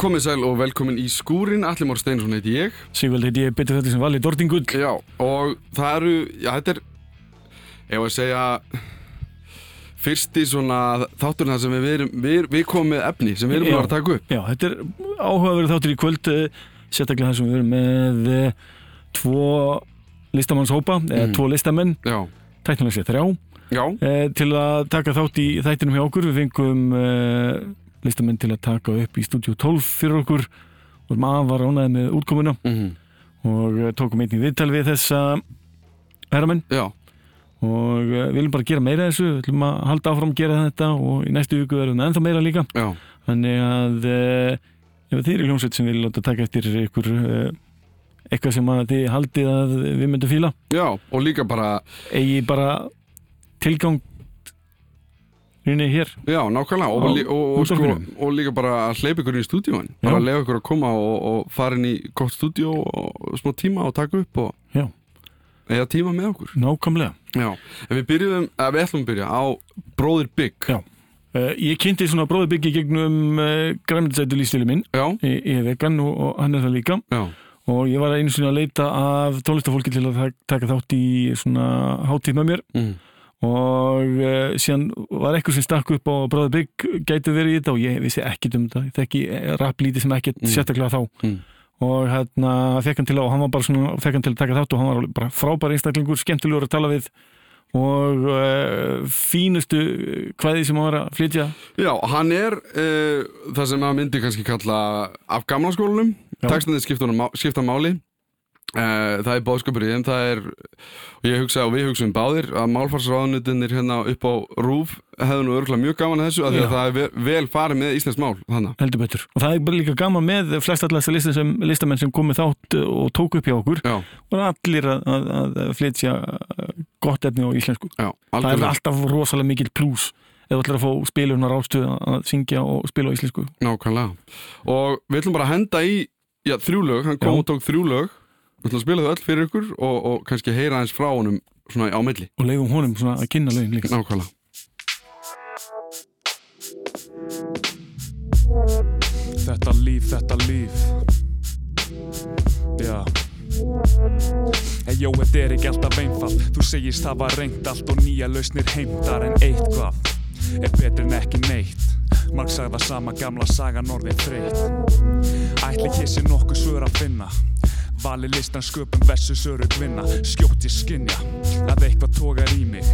Komið sæl og velkomin í skúrin, Alli Mór Steinsson heiti ég. Sigvald heiti ég, betur þetta sem vali Dortingull. Já, og það eru, já þetta er, ég var að segja, fyrsti svona þátturinn þar sem við, erum, við, við komum með efni sem við erum bara að taka upp. Já, þetta er áhugaverið þáttur í kvöld, eh, sérstaklega þar sem við erum með eh, tvo listamannshópa, eða Mm. tvo listamenn, Já, tæknilega sér þrjá, já, eh, til að taka þátt í þættinum hjá okkur. Við fengum listamenn til að taka upp í stúdíu 12 fyrir okkur. Og erum afar ánæði með útkomuna mhm, og eh, tókum einnig viðtal við þessa herramenn. Já, og eh, við viljum bara gera meira þessu, við viljum að halda áfram að gera þetta og í næstu viku erum við ennþá meira líka. já, Þannig að uh, ef þið eru hljómsveit sem vil láta taka eftir ykkur eitthvað sem að þið haldið að við myndum fíla. Já, og líka bara, eigi bara tilgang rinni hér já, nákvæmlega, og, og, og, sko, og líka bara að hleypa ykkur í stúdíóin. Bara að lefa ykkur að koma og, og fara inn í gott stúdíó og smá tíma og taka upp og Já. eða tíma með okkur. nákvæmlega. Já, en við byrjuðum, að við ætlum að byrja á Bróðir Bygg. Já. Uh, ég kynnti svona bróðbyggi gegnum uh, græmitisætu lífstili minn Já, í, í vegan og, og hann er það líka já, og ég var einu sinni að leita af tónlistafólki til að tak- taka þátt í svona hátíð með mér mm, og uh, síðan var eitthvað sem stakk upp á Bróður Bygg gæti verið í þetta og ég vissi ekkit um þetta. Ég þekki rap lítið sem ekkit Mm. sérstaklega þá. Mm, og hérna fekk hann til að og hann var bara svona fekk hann til að taka þátt og hann var bara frábær einstaklingur, skemmtilegur að tala við. Og uh, fínustu hvaðið sem hann var að flytja. Já, hann er uh, það sem maður myndi kannski kalla af gamla skólanum, Já. textandi skipta, máli það er bóðskapur í þeim, það er og ég hugsa og við hugsaum báðir að málfarsráðnutinir hérna upp á RÚF hefðu nú örgulega mjög gaman að þessu Já. að það er ve- vel farið með íslensk mál heldur betur. Og það er bara líka gaman með flest allar þessi listin sem, listamenn sem komið þátt uh, og tók upp hjá okkur. Já, og allir að, að, að flytja uh, gott efni á íslensku. Já, það er alltaf rosalega mikil plús þú ætlar að fá spilunar ástuð að syngja og spila á íslensku. Nákvæmlega. Og við ætlum bara að henda í já, þrjú lög, hann kom Já. og tók þrjú lög við ætlum að spila þau öll fyrir ykkur og, og kannski heyra eins frá honum svona á milli, og leifum honum svona að kynna lögin líka. Nákvæmlega. Þetta líf, þetta líf. Já. Hey, jó, þetta er ekki alltaf einfalt. Þú segist hafa reynt allt og nýja lausnir heimtar en eitthvað er betur en ekki neitt. Marg sagða sama gamla saga norðin þreytt Ætli hér sé nokkuð svör að finna Vali listan sköpum versus öru gvinna Skjótt ég skinja að eitthvað tógar í mig.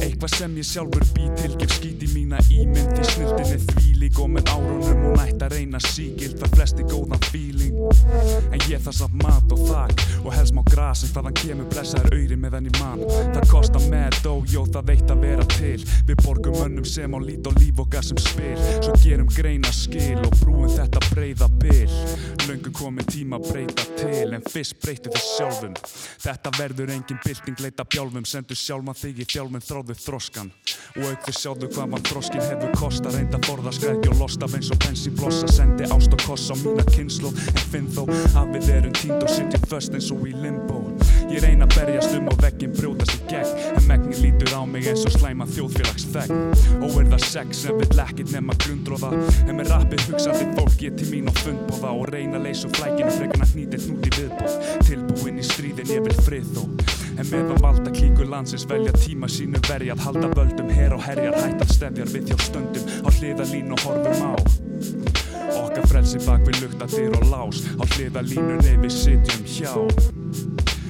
Eitthvað sem ég sjálfur bý til Gef skít í mína ímynd. Í snildin er þvílík og með árunum Hún ætti að reyna sígild Það flesti góðan feeling. En ég þarf samt mat og þak Og helst má gras En hvaðan kemur blessaður auðri meðan ég man. Það kostar með dó, það veit að vera til. Við borgum önnum sem á lít og líf okkar sem spil. Svo gerum greina skil Og brúum þetta breyða bil. Löngu komin tíma breyta til En fyrst breyti þið sjálfum. Þetta verður engin bylting leita bjálfum. Sendu sjálfan þig í fjálfum þráðu þroskan. Og auk þið sjáðu hvað mann þroskin hefur kosta Reynda borða skrækja og losta Eins og bensin blossa. Sendi ást og koss á mína kynslu En finn þó að við erum tínd og sitjum föst eins og í limbo Ég reyna að berjast um og veggin brjótast í gegn. En megnin lítur á mig eins og slæma þjóðfélags þegn Og er það sex sem vill ekkit nema glundróða En með rappið hugsandi fólk ég til mín á fundbóða Og reyna að leysa flækinu frekar að hnýta í viðbóð Tilbúin í stríðin ég vil frið þó. En meðan valda klíkur landsins velja tíma sínu verja að halda völdum her og herjar hættar stefjar við hjá stöndum á hliðalínu horfum á. Okkar frelsi bak við luktadir og lás á hliðalínunni við sitjum hjá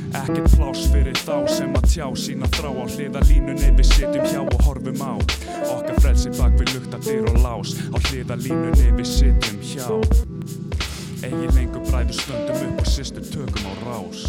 Ekkert pláss fyrir þá sem að tjá sína þrá á hliðalínunni við sitjum hjá og horfum á. Okkar frelsi bak við luktadir og lás á hliðalínunni við sitjum hjá. Egi lengur bræður stöndum upp og systur tökum á rás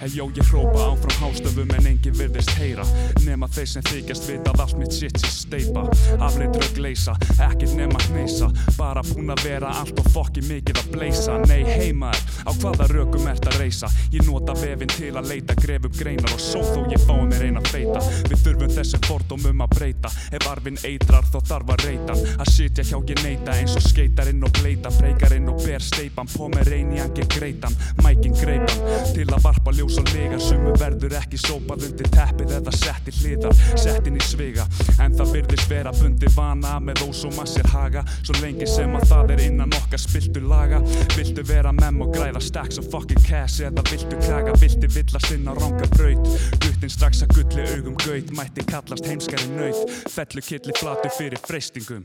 Yo, ég hrópa áfram hástöfum en enginn virðist heyra. Nema þeir sem þykjast vita að allt mitt shit sé steipa Afleit raug leysa, ekkert nema hneysa. Bara búin að vera allt og fokki mikið að bleisa Nei heimaður, á hvaða rökum ert að reysa? Ég nota vefinn til að leita, gref upp greinar og svo þó ég fái mér eina feita. Við þurfum þessum fordómum að breyta. Ef arfinn eitrar þá þarf að reyta. Að sitja hjá ég neita eins og skeitarinn og bleita. Freikarinn og ber steipan, på með reyni gegn greitan. Mækin greipan, til að varpa ljós og lega Sumu verður ekki sópað undir teppið eða sett í hliðar Sett inn í sviga, en það byrðist vera bundi vana Með ósóma sér haga, svo lengi sem að það er innan okkar spiltu laga. Viltu vera mem og græða stacks of fucking cash Eða viltu klaga, viltu villast inn á ranga braut? Guttin strax að gulli augum gaut. Mætti kallast heimskari naut Fellu killi flatu fyrir freystingum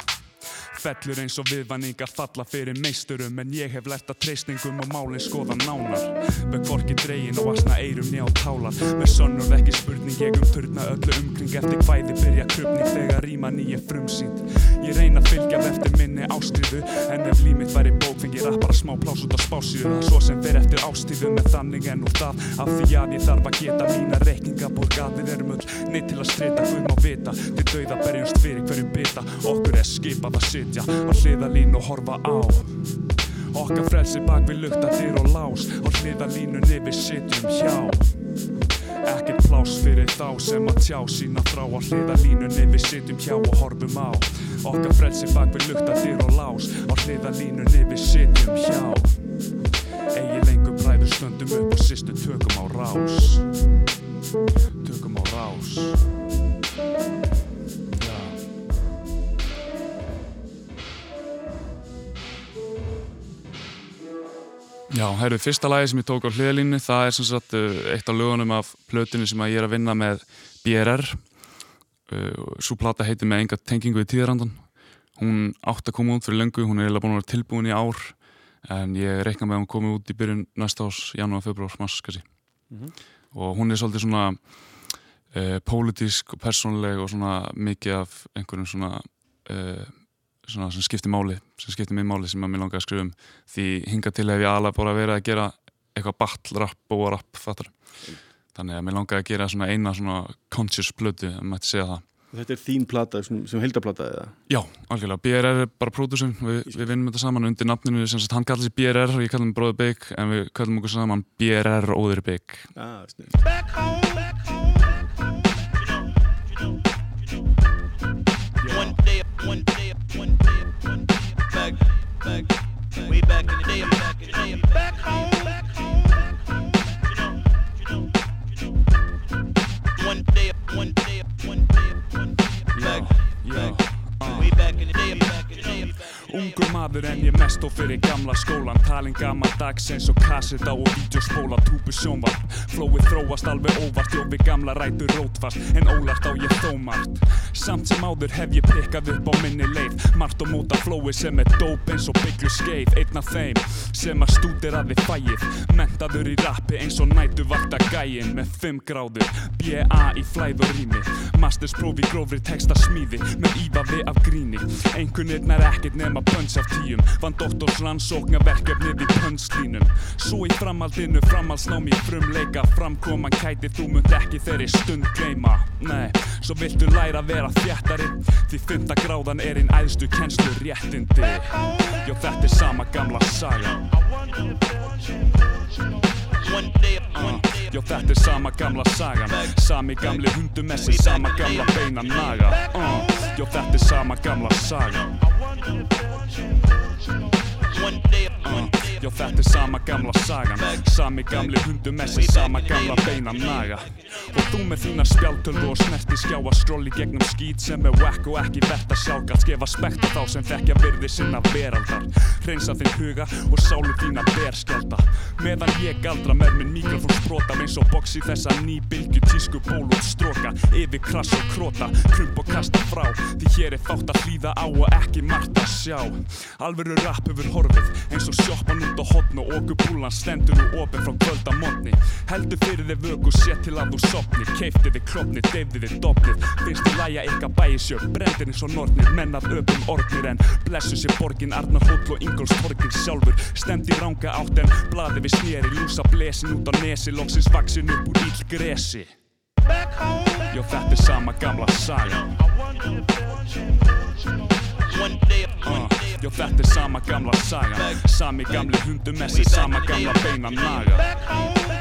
Fellur eins og viðvanningar falla fyrir meisturum En ég hef lært að treysningum og málinn skoða nánar. Með korki dregin og asna eirum njá tálar Með sönnur ekki spurning ég um turna öllu umkring Eftir hvæði byrja krupning þegar ríman í ég frumsýnd. Ég reyna að fylgja eftir minni ástriðu En ef límitt væri bók fengi rappara smá plás út á spásíðu Svo sem fer eftir ástíðu með þannig en úr það Af því að ég þarf að geta mína reikninga Borgað við erum öll neitt til að strita Guð má vita, til dauða berjumst fyrir hverjum bita. Okkur er skipað að sitja á hliðalínu og horfa á. Okkar frelsi bak við lukta dyr og lás Á hliðalínunni við sitjum hjá. Ekkert pláss fyrir þá sem að tjá sína frá Á hliðalínunni við sitjum hjá og horfum á. Okkar frelsi bak við lukta dyr og lás Á hliðalínunni við sitjum hjá. Egi lengur bræður stöndum upp og sýstu tökum á rás. Tökum á rás Já, herru, fyrsta lagi sem ég tók á hliðalínu, það er sem sagt uh, eitt af lögunum af plötinu sem ég er að vinna með BRR. Uh, Svo plata heitir með enga tengingu í tíðarandan. Hún átt að koma út fyrir löngu, hún er eiginlega búin að vera tilbúin í ár, en ég reikna með að hún komi út í byrjun næsta ás, janúar, februar, mars, kannski. Og hún er svolítið svona uh, pólitísk og persónleg og svona mikið af einhverjum svona... Uh, svona sem skiptir máli, sem skiptir mig máli sem að mér langar að skrifa um. Því hinga til hef ég alveg bara verið að gera eitthvað battle rap, bóa rap, fattar þannig að mér langar að gera svona eina svona conscious blödu, ef maður ætti segja það. Þetta er þín plata, sem, sem heldaplata eða? Já, algjörlega, BRR er bara pródusum Vi, við vinnum þetta saman undir nafninu. Sem sagt, hann kallar sér BRR og ég kallar hann Bróður Big en við kallum okkur saman BRR Óður Big Ah, Ungur maður en ég mest og fyrir gamla skólan Talin gammal dags eins og kasseta og vídeospóla Túpu sjónvarp. Flóið þróast alveg óvart Jófi gamla rætur rótfast. En ólart á ég þó margt. Samt sem áður hef ég pikkað upp á minni leið. Margt og móta flóið sem er dóp eins og bygglu skeið. Einn af þeim sem að stúdir að þið fæið Mentaður í rappi eins og nætu vakta gæin Með 5 gráður. B.A. í flæð og rými. Masterspróf í grófri texta smíði Með ívafi af gríni. Einhvernir nær ekkert nema pönns af tíum. Vann doktors rannsókna verkefnið í pönnslínum. Svo í framhaldinu framhaldsnámi í frumleika. Framkoman kæti þú munt ekki þeirri stund gleyma. Nei, svo viltu læra að vera þjættari Því fymta gráðan er einn æðstu kennslu réttindi Jó þetta er sama gamla saga Jó þetta er sama gamla sagan. Sami gamli hundumessi, sama gamla beina naga. Uh. Jó þetta er sama gamla sagan Jó þetta er sama gamla sagan. Sami gamli hundumessi, sama gamla beina naga. Og þú með þína spjáltölu og snerti skjá að skróli gegnum skít sem er whack og ekki verðt að sjálfgalt Gefa spekt á þá sem þekkja virði sinna veraldar. Hreinsa þinn huga og sálu þína berskjálta Meðan ég galdra með minn mikrofón sprota eins og í þessa nýbylgju tísku ból út stróka Yfir krass og króta, krump og kasta frá. Því hér er fátt að hlýða á og ekki margt að sjá. Alvöru rap hefur horfið eins og sjoppan út á hotn og okupúlan stendur nú opið frá kvölda mótni Heldur fyrir þið vöku, sé til að þú sopnir Keifti þið klopnir, deyfði þið dopnir. Finnst þið læja eitthvað bæjisjör, brendir eins og nornir Menn að öpum ornir en blessu sér borgin Arnar Hóll og Ingóls torgin sjálfur. Stemdi ranga átt en blaði við sneri Lúsa blesin út á nesi, loksins vaksin upp úr ill gresi Jó þetta er sama gamla saga. I wonder if One day, one day. Já þetta er sama gamla sagan Sami gamli hundumessi, sama gamla beina naga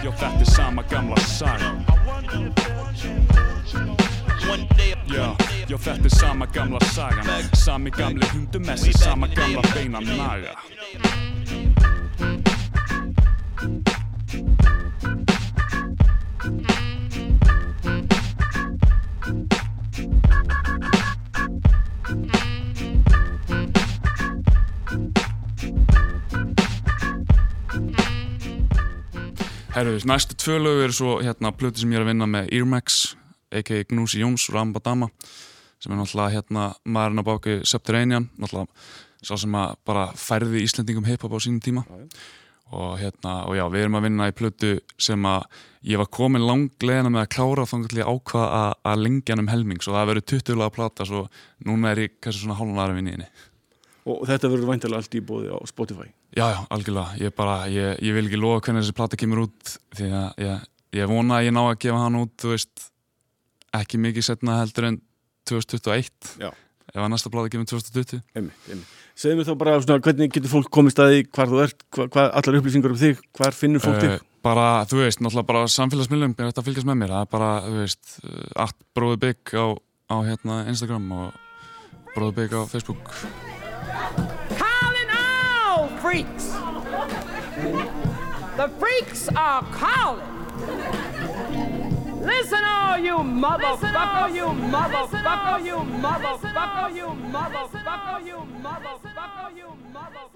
Já þetta er sama gamla sagan One day, Já, já þetta er sama gamla sagan Sami gamli hundumessi, sama gamla beina naga Herru, næstu tvö lög eru svo hérna plöti sem ég er að vinna með Earmax a.k.a. Gnúsi Jóns og Rambadama sem er náttúrulega hérna maðurinn á báki Subterranean náttúrulega sá sem að bara færði Íslendingum hip-hop á sínum tíma. Og hérna, og já, við erum að vinna í plötu sem að ég var komin langlegina með að klára þannig til ég ákvað að, að lengja hann um helming. Svo það verður 20 lag að plata svo núna er ég kannski svona hálfum aðra vinni inni Og þetta verður væntalega allt í bóði á Spotify Já, já, algjörlega, ég bara, ég, ég vil ekki lofa hvernig þessi plata kemur út því að ég, ég vona að ég ná að gefa hann út, þú veist ekki mikið setna heldur en 2021 Já. ef að næsta plata kemur 2020 Einmitt, einmitt. Segðu mér þá bara svona, hvernig getur fólk komist að því hvar þú ert, hva, hva, allar upplýsingar um þig, hvar finnur fólk Eh, þig? bara, þú veist, náttúrulega bara samfélagsmiðlum er þetta að fylgjast með mér, það er bara, þú veist allt bróði bygg á, á hérna, Instagram og bróði bygg á Facebook calling all freaks. The freaks are calling. Listen, all you motherfucker, you motherfucker, you motherfucker, you motherfucker, you motherfucker, you motherfucker, you motherfucker. Don't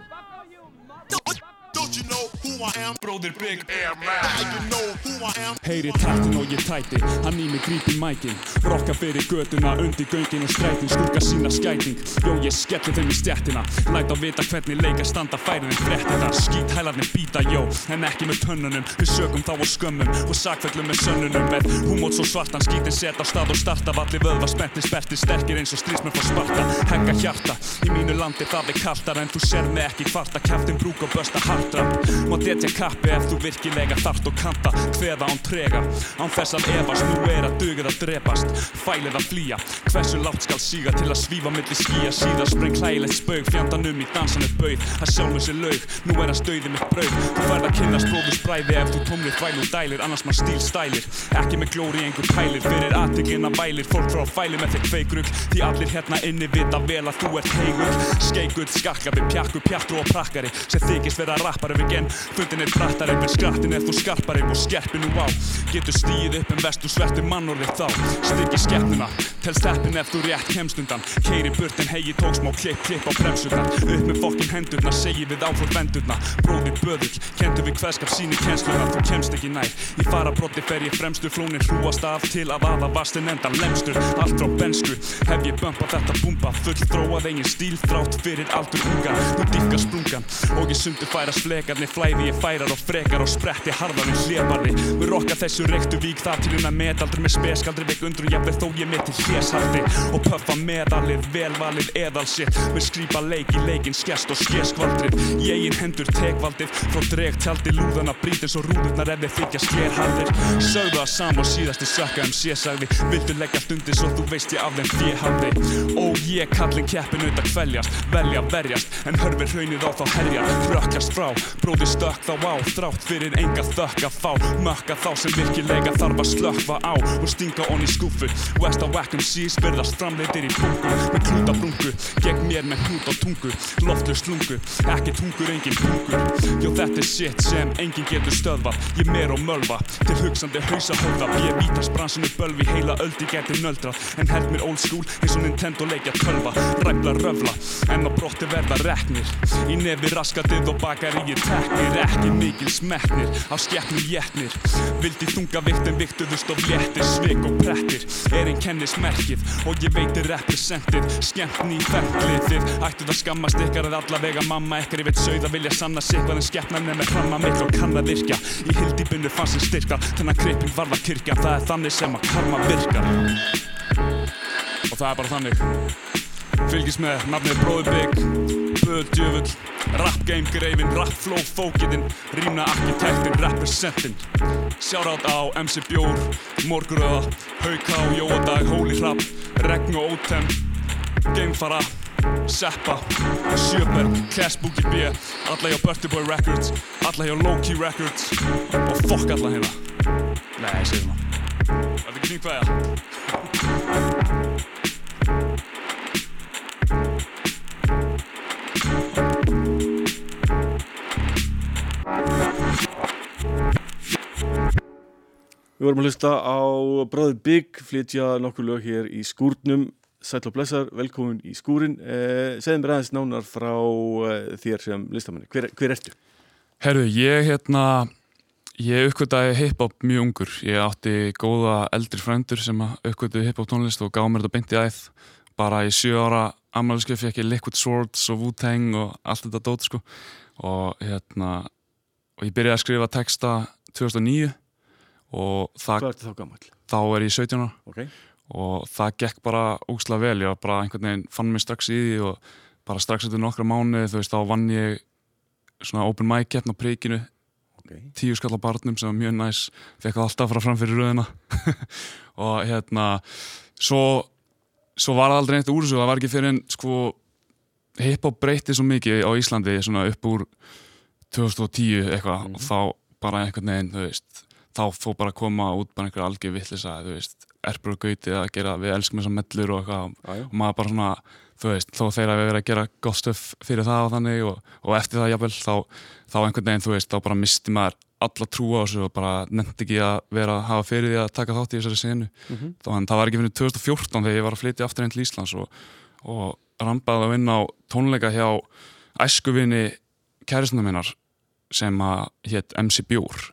you know who I am? Bróðir bygg Now you know who I am. Heyri taktin og ég tæti, hann í mig grípi mækin. Rokka fyrir göduna, undir göngin og strætin Skugga sína skæting, jó ég skelli þeim í stjættina Læt á vita hvernig leika standa færin en fréttina. Skít hælarnir býta, jó, en ekki með tönnunum. Við sögum þá og skömmum og sakfellum með sönnunum. Með húmót svo svartan, skítin set á stað og starta Valli vöðva spennti, sperti, sterkir eins og strísmenn frá Sparta. Hegga hjarta, í mínu landi það er kaltar En þú ser mig ekki kvarta, kæftin brúk og bösta hardrapp Má detja kappi ef þú virkilega þarft og kanta Hveða án trega, án þess að efast Nú er að dugið að drepast, fælið að flýja Hversu látt skal síga til að svífa milli skýja. Síðar spreng hlægilegt spaug, fjandanum í dansanu bauð. Að sjálfum sér laug, nú er að stauði mitt brauð. Þú færð að kynnast bróðus bræði ef þú tómlir þvæl og dælir Annars mann stíl stælir, ekki með glóri einhver pælir Fyrir aðtökina vælir, fólk frá fæli með þeir kveikrug Því allir hérna inni vita vel að þú ert heigur Skeikull, skakkabi, pjakku, pjattru og prakkari Sem þykist vera rappari við genn. Fundin er brattari, menn skrattin er þú skarpari Og skerpi nú á, getur stíð upp en vestu svertu mannorðið þá. Styrki skeppnuna, tel steppin ef þú rétt kemst undan. Keiri burt en hegi tók smá klipp, klipp á bremsurnar. Upp með fokkin hendurna, segi við áfór vendurna Bróðir böðull, kentu við hverskap síni kennslunar Þú kemst ekki nær, í farabrotti fer ég fremstur Flónin hrúast af til að aða vastin endan lemstur. Allt frá bensku, hef ég bömpa þetta búmba Full þróað eigin stíl, þrátt fyrir aldur unga. Nú dýfka sprungan, og ég sundur færast flekarnir Flæði ég færar og frekar og spretti harðar en hlébarði Við rokka þessu reyktu vík það til unna metaldri Með speskaldri veik undrun, jafnvel þó ég mitt til hlésaldi. Og pöffa medalið, velvalið eðalsitt. Með skrýpa leik í leikinn skest og skeskvaldrið. Í eigin hendur tekvaldið Frá dreg tjaldi lúðana brýtir svo rúðurnar ef þeir þykja skerhaldir Sögðu að sam og síðasti sökka um sérsagði Vildu leggja stundir svo þú veist ég af þeim fjehafði Ó ég kallin keppin auðvitað kveljast Velja verjast en hörfir hraunið á þá herjar Rökkast frá, bróði stökk þá á Þrátt fyrir enga þökk að fá. Mökka þá sem virkilega þarf að slökva á Og stinga onni í skúfu West á Wackham Seas virðast framleitir í bungu Með klúta brungu, gegn mér með hnút á tungu Loftur slungu, ekki tungur engin bungur Jó þetta er shit sem engin getur stöðvað Ég mer og mölva, til hugsandi hausa höfða Ég vítast bransinu bölvi, heila öldi geti nöldrað En held mér old school eins og Nintendo leikja tölva Ræfla röfla, en á brotti verða reknir. Í nefi raskatið og bakaríi teknir Ekki mikil smekknir, á skeppnum jétnir Vildi þunga vikt en viktuðust of léttir Svik og prettir, er einn kennismerkið Og ég veitir representið, skemmt ný ferklið Þið ættuð að skammast ykkar að allavega mamma ykkar. Ég veit sauð að vilja sanna sig hvað en skeppnan er með framma miklu og kann að virka Í hildýbundu fann sem styrka, þennan kreipin varða kirkja Það er þannig sem að karma virkar. Og það er bara þannig. Fylgist með nafnið Bróður Big Böð djöfull Rap game greifin, rap flow fókitinn Rýmna arkitektin, representin. Shoutout á MC Bjór Morguröða, Hauká, Jóadag, Hóli Hrapp Regn og Ótem Geimfara, Seppa, Sjöberg, Boogie B Alla hjá Birthday Boy Records Alla hjá Low-Key Records Og fokk alla hérna. Nei, segir svona Þetta er ekki fínt kvæða Við vorum að hlusta á Bróður Big flytja nokkur lög hér í skúrnum. Sæll og blessar, velkomin í skúrin eh, Segðu mér aðeins nánar frá eh, þér sem listamanni. Hver, hver ertu? Herru, ég hérna Ég uppkvitaði hip-hop mjög ungur. Ég átti góða eldri frændur sem uppkvitaði hip-hop tónlist og gáði mér þetta beint í æð. Bara í sjö ára ammæliskeið fekk ég Liquid Swords og Wu-Tang og allt þetta dót sko. Og hérna og ég byrjaði að skrifa texta 2009 og það, Hvað ertu þá gammal? þá er ég 17 ára. Ok, og það gekk bara úkslega vel. Ég var bara einhvern veginn, fann mig strax í því og bara strax eftir nokkra mánuði þú veist, þá vann ég svona open mic keppn á príkinu ok. Tíu skall á barnum sem var mjög næs fekk alltaf að fara fram fyrir röðina. Og hérna svo, svo var það aldrei neitt úr þessu. Það var ekki fyrir en sko hip-hop breytti svo mikið á Íslandi svona upp úr 2010 eitthvað. Og þá bara einhvern veginn þú veist, þá fór bara að koma út bara einhver algjör vittlisa þú veist, erpur og gauti að gera við elskum þessar mellur og eitthvað. Og maður bara svona, þú veist, þó þeir að við verið að gera gott stöf fyrir það og þannig og, og eftir það jafnvel, þá, þá einhvern veginn, þú veist, þá bara misti maður alla trú á þessu og bara nefndi ekki að vera að hafa fyrir því að taka þátt í þessari senu. Mhm. þannig það var ekki fyrir 2014 þegar ég var að flytja aftur einn til Íslands og, og rambaði að vinna á tónleika hjá æskuvinni kæristuna minnar sem að hétt MC Bjór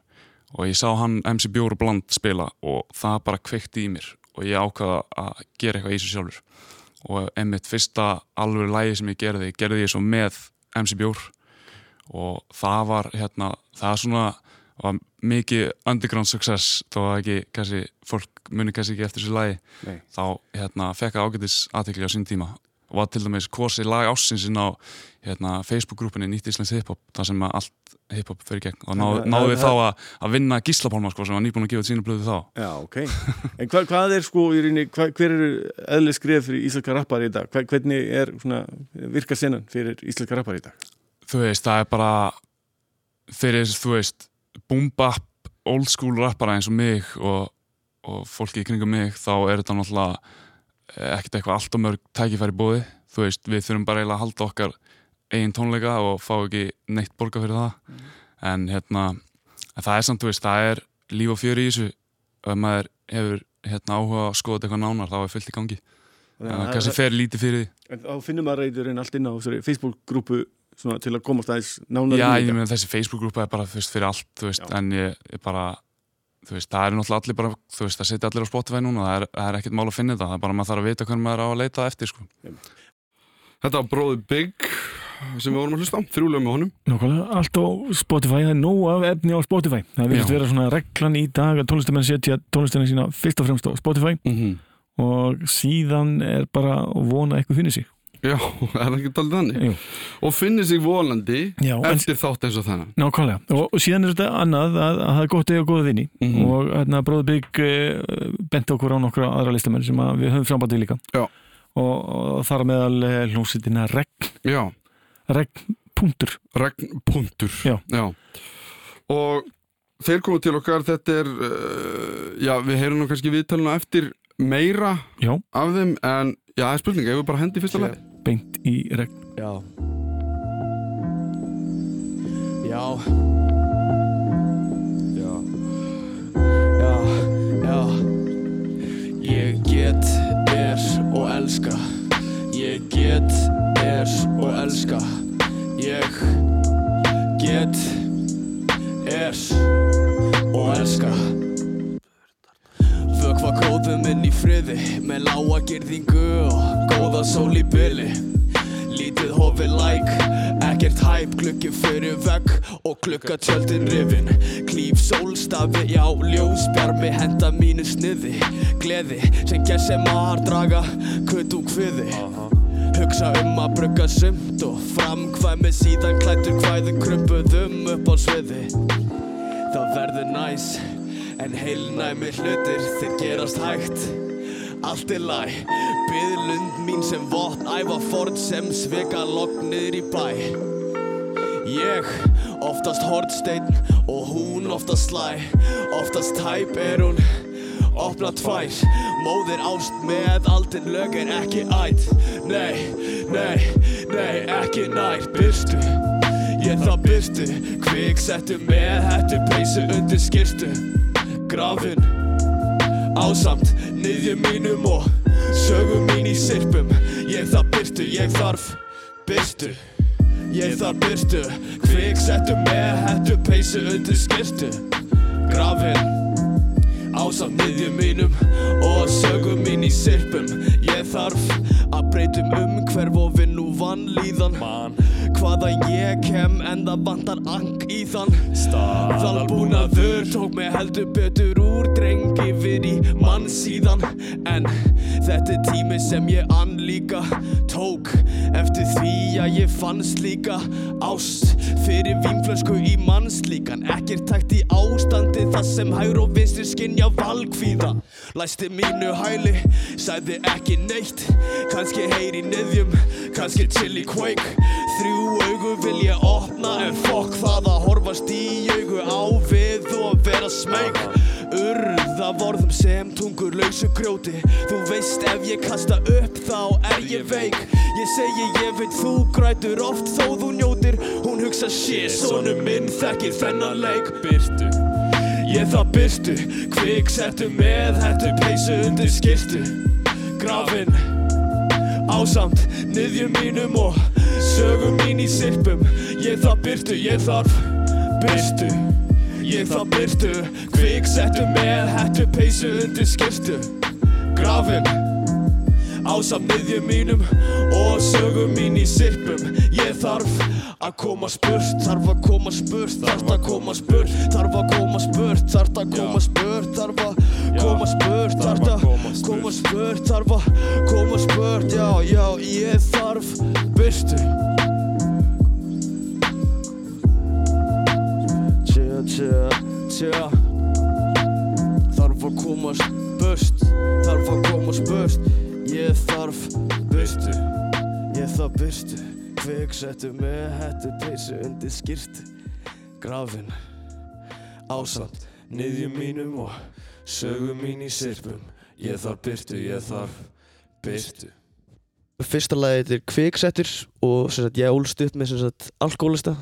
og ég sá hann MC Bjór bland spila og það bara kveikti í mér og ég ákvaða að gera eitthvað í þessu sjálfur. Og einmitt fyrsta alveg lægi sem ég gerði, gerði ég svo með MC Bjór. Og það var hérna, það er svona var mikið underground success þó að ekki, kannski, fólk muni kannski ekki eftir þessu lægi þá hérna, fekk það ágætis aðtekli á sín tíma og var til dæmis kosið lag ásinsinn á hérna, Facebook-grúpinni Nýtt Íslands Hip-Hop þar sem allt hip-hop fyrir gegn og náðu, að- við þá að, að vinna Gíslapálma sko, sem var nýbúin að gefa sínu blöðu þá Já, ok En hva, hvað er sko í rauninni, hva, hver eru eðli skrif fyrir íslenska rappar í dag? Hva, hvernig er svona, virka senan fyrir íslenska rappar í dag? þú veist, það er bara fyrir, þú veist boom bap, old school rappara eins og mig og, og fólki í kringum mig, þá er þetta náttúrulega ekkert eitthvað allt og mörg tækifæri bóði, þú veist, við þurfum bara eiginlega að halda okkar eigin tónleika og fá ekki neitt borga fyrir það. En hérna, en það er samt, þú veist, það er líf og fjör í þessu. Ef maður hefur hérna áhuga að skoða eitthvað nánar, þá er fullt í gangi. En það kannski fer lítið fyrir því. Þá finnum maður reyður allt inn á Facebook-grúpu svona til að komast aðeins nánar Já, ég meina þessi Facebook-grúpa er bara veist, fyrir allt, þú veist, Já. en ég, ég bara þú veist, það er náttúrulega allir bara þú veist, það setja allir á Spotify núna, það er, það er ekkert mál að finna þetta, það er bara maður þarf að vita hvernig maður á að leita eftir, sko. Þetta var Bróði Big sem við vorum að hlusta á, þrjúlega með honum Nákvæmlega, allt á Spotify, það er nóg af efni á Spotify. Það virðist Já. vera svona reglan í dag að tónlistamenn setja tónlistina sína fyrst og fremst á Spotify mm -hmm. og síðan er bara að vona eitthvað finnir sig. Já, er það ekki talið þannig Jú. Og finnir sig volandi Já, en, eftir þátt eins og þennan nákvæmlega. Og, og síðan er þetta annað að, að það er gott eða góða vinni Mhm. og hérna Bróður Bygg eh, benti okkur á nokkra aðra listamenn sem að við höfum frambandið líka. Já. Og, og þar meðal eh, hljómsveitina Regn, Já, Regn punktur. regnpuntur Já. Og þeir komu til okkar, þetta er uh, Já, við heyrum nú kannski viðtalinu eftir meira Já, af þeim En já, það er spurning, ef við bara hendi í fyrsta lagi beint í Regn. Já. Já. Já. Já. Já. Ég get, er og elska. Ég get, er og elska. Ég get, er og elska Kóðum inn í friði með lága girðingu og góða sól í byli Lítið hofi læk, ekkert hæp, gluggi fyrir vegg og glugga tjöldin rifin. Klíf sólstafi, já, ljósbjarmi, henda mínu sniði. Gleði sem gessi mar draga, kutt úr kviði. Hugsa um að brugga sumt og framkvæmi síðan klættur kvæðum krumpuðum upp á sviði. Það verður næs En heilnæmi hlutir þeir gerast hægt. Allt er læ. Byðlund mín sem vopn Æfa ford sem sveka logn niður í bæ. Ég oftast hortsteinn og hún oftast slæ. Oftast tæp er hún. Opna tvær. Móðir ást með aldin lög er ekki ætt Nei, nei, nei, ekki nær. Byrstu, ég það byrstu. Kviksettu með hættu peysu undir skirtu Grafin Ásamt niðjum mínum og sögum mín í sirpum. Ég það byrtu, ég þarf byrstu Ég þarf byrstu Kviksettu með hættu peysu undir skirtu Grafin Ásamt niðjum mínum og sögum mín í sirpum. Ég þarf að breytum um hverf og vinn nú vannlíðan Man. Hvaða ég kem en það vantar ang í þann. Staðalbúnaður. Tók mig heldur betur úr dreng yfir í mann síðan. En þetta er tími sem ég ann líka tók Eftir því að ég fannst líka ást Fyrir vínflösku í mannslíkan. Ekkert tækt í ástandi Það sem hægur og vinstri skinja valkvíða. Læsti mínu hæli Sæði ekki neitt. Kanski heyri neðjum Kanski chill í quake Þrjú augu vil ég opna En fokk það að horfast í augu á við og vera smeg Urða vorðum sem tungur lausu grjóti. Þú veist ef ég kasta upp þá er ég veik. Ég segi ég veit þú grætur oft þó þú njótir. Hún hugsa shit, sonu minn þekkir þennan leik. Byrtu Ég það byrtu, kviksettu með hættu peysu undir skirtu Grafin. Ásamt niðjum mínum og sögum mín í sirpum. Ég það byrtu, ég þarf byrtu Ég það byrtu, kviksettu með hættu peysu undir skirtu Grafin Ásamt niðjum mínum og sögum mín í sirpum Ég þarf að koma spurt, þarf að koma spurt, þarf að koma spurt Þarf að koma spurt, þarf að koma spurt, þarf að koma spurt Þarf að koma spurt, þarf að koma spurt Já, já, ég þarf byrtu Tja, tja, tja Þarf að komast burt Þarf að komast burt Ég þarf byrtu Ég þarf byrtu Kviksettu með hættu peysu undir skirtu Grafin Ásamt Niðjum mínum og sögum mín í sirpum Ég þarf byrtu, ég þarf byrtu Fyrsta lagi þetta er kviksettur og sagt, ég ólst upp með sagt, alkoholista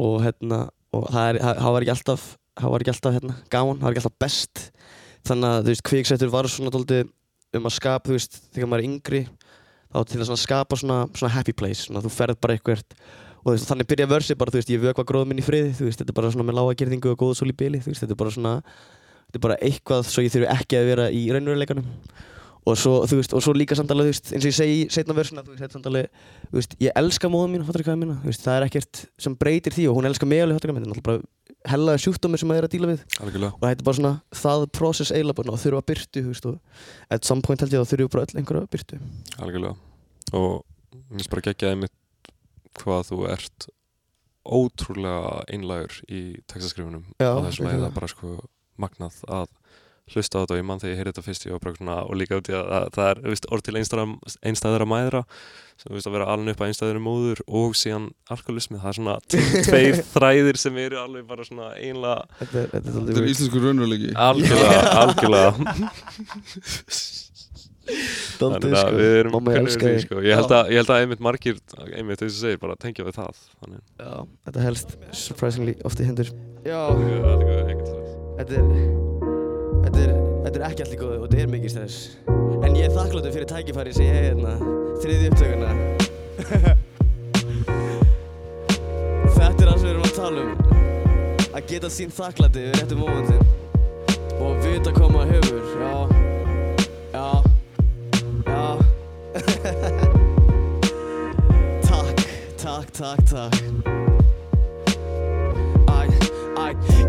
og hérna og það, er, það, var ekki alltaf var ekki alltaf hérna, gaman, það var ekki alltaf best. Þannig að kviksettur var svona dóldi um að skapa, þú veist, þegar maður er yngri þá til að svona skapa svona, svona happy place, svona þú ferð bara eitthvað og veist, þannig byrja vörsið bara, þú veist, ég vökva gróðum minn í friði, þú veist, þetta er bara svona með lága gerðingu og góða sól í byli, þú veist, þetta er bara svona þetta er bara eitthvað svo ég þurfi ekki að vera í raunveruleikanum og svo, þú veist, og svo líka samtalið, þú veist, eins og ég segi í setna versuna, þú veist, þetta samtalið, þú veist, ég elska móðum mín, fattur ekki hvað ég minna, þú veist, það er ekkert sem breytir því og hún elskar mig alveg, fattur ekki hvað ég minna, hellaði sjúkdómir sem maður er að díla við. Algjörlega. Og þetta er bara svona, það process eiginlega bara, og þurfa að byrtu, og at some point held ég að þurfa bara öll einhverja byrtu. Algjörlega. Og mér finnst bara geggjaði mitt hvað þú ert ótrúlega einlægur í textaskrifunum á þessum lagi það er bara sko magnað að hlusta á þetta og ég mann þegar ég heyrði þetta fyrst ég var bara svona og líka út í að, að það er veist, orð til einstæðra mæðra sem veist að vera alveg upp að einstæðra móður og síðan alkoholismi, það er svona tve- tveir þræðir sem eru alveg bara svona einlega Þetta er, þetta er er íslensku raunveruleiki. Algjörlega, algjörlega. Þannig að sko, við erum því, þig. sko. ég, held að, ég held að einmitt margir einmitt þess að segir bara tengja við það þannig. Já, þetta helst surprisingly oft í hendur. Já, er þetta er, þetta er, þetta er ekki allir góðu og þetta er mikið stress. En ég er þakkláttur fyrir tækifæri sem ég hef hérna, þriði upptökuna. þetta er það sem við erum að tala um. Að geta sín þakklæti við réttum mómentin. Og vita hvað maður hefur, já. Já. Já. takk, takk, takk, takk.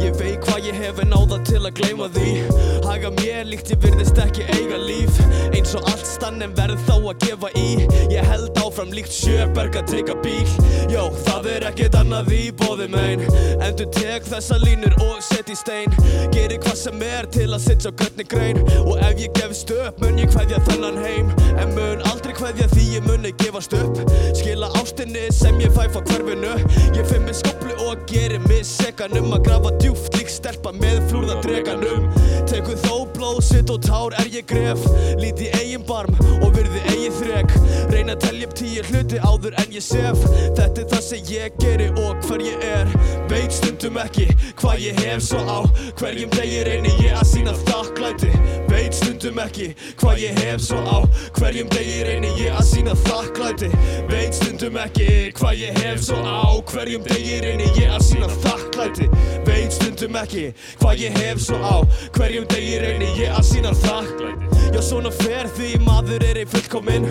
Ég veit hvað ég hef en á það til að gleyma því. Haga mér líkt ég virðist ekki eiga líf. Eins og allt stann en verð þá að gefa í. Ég held áfram líkt sjöberg að trygga bíl. Jó, það er er ekkert annað í bóði mein. Endur tek þessa línur og set í stein. Gerir hvað sem er til að sitja á grönni grein. Og ef ég gefst upp mun ég kveðja þennan heim. En mun aldrei kveðja því ég muni gefast upp. Skila ástinni sem ég fæ frá hverfinu. Ég finn mér skoplu og gerir mig sekan um að grafa djúft Lík stelpa með flúrða dreganum Tekur þó blóð, sitt og tár er ég gref. Líti eigin barm og virði eigin þrek. Reyna að telja upp tíu hluti áður en ég sef. Þetta er það sem ég geri og hver ég er. Veit stundum ekki hvað ég hef svo á. Hverjum degi reyni ég að sína þakklæti. Veit stundum ekki hvað ég hef svo á. Hverjum degi reyni ég að sína þakklæti. Veit stundum ekki hvað ég hef svo á. Hverjum degi reyni ég að sína þakklæti. Veit stundum ekki hvað ég hef svo á. Hverjum degi reyni ég að sína þakklæti Já svona fer því maður er ei fullkominn.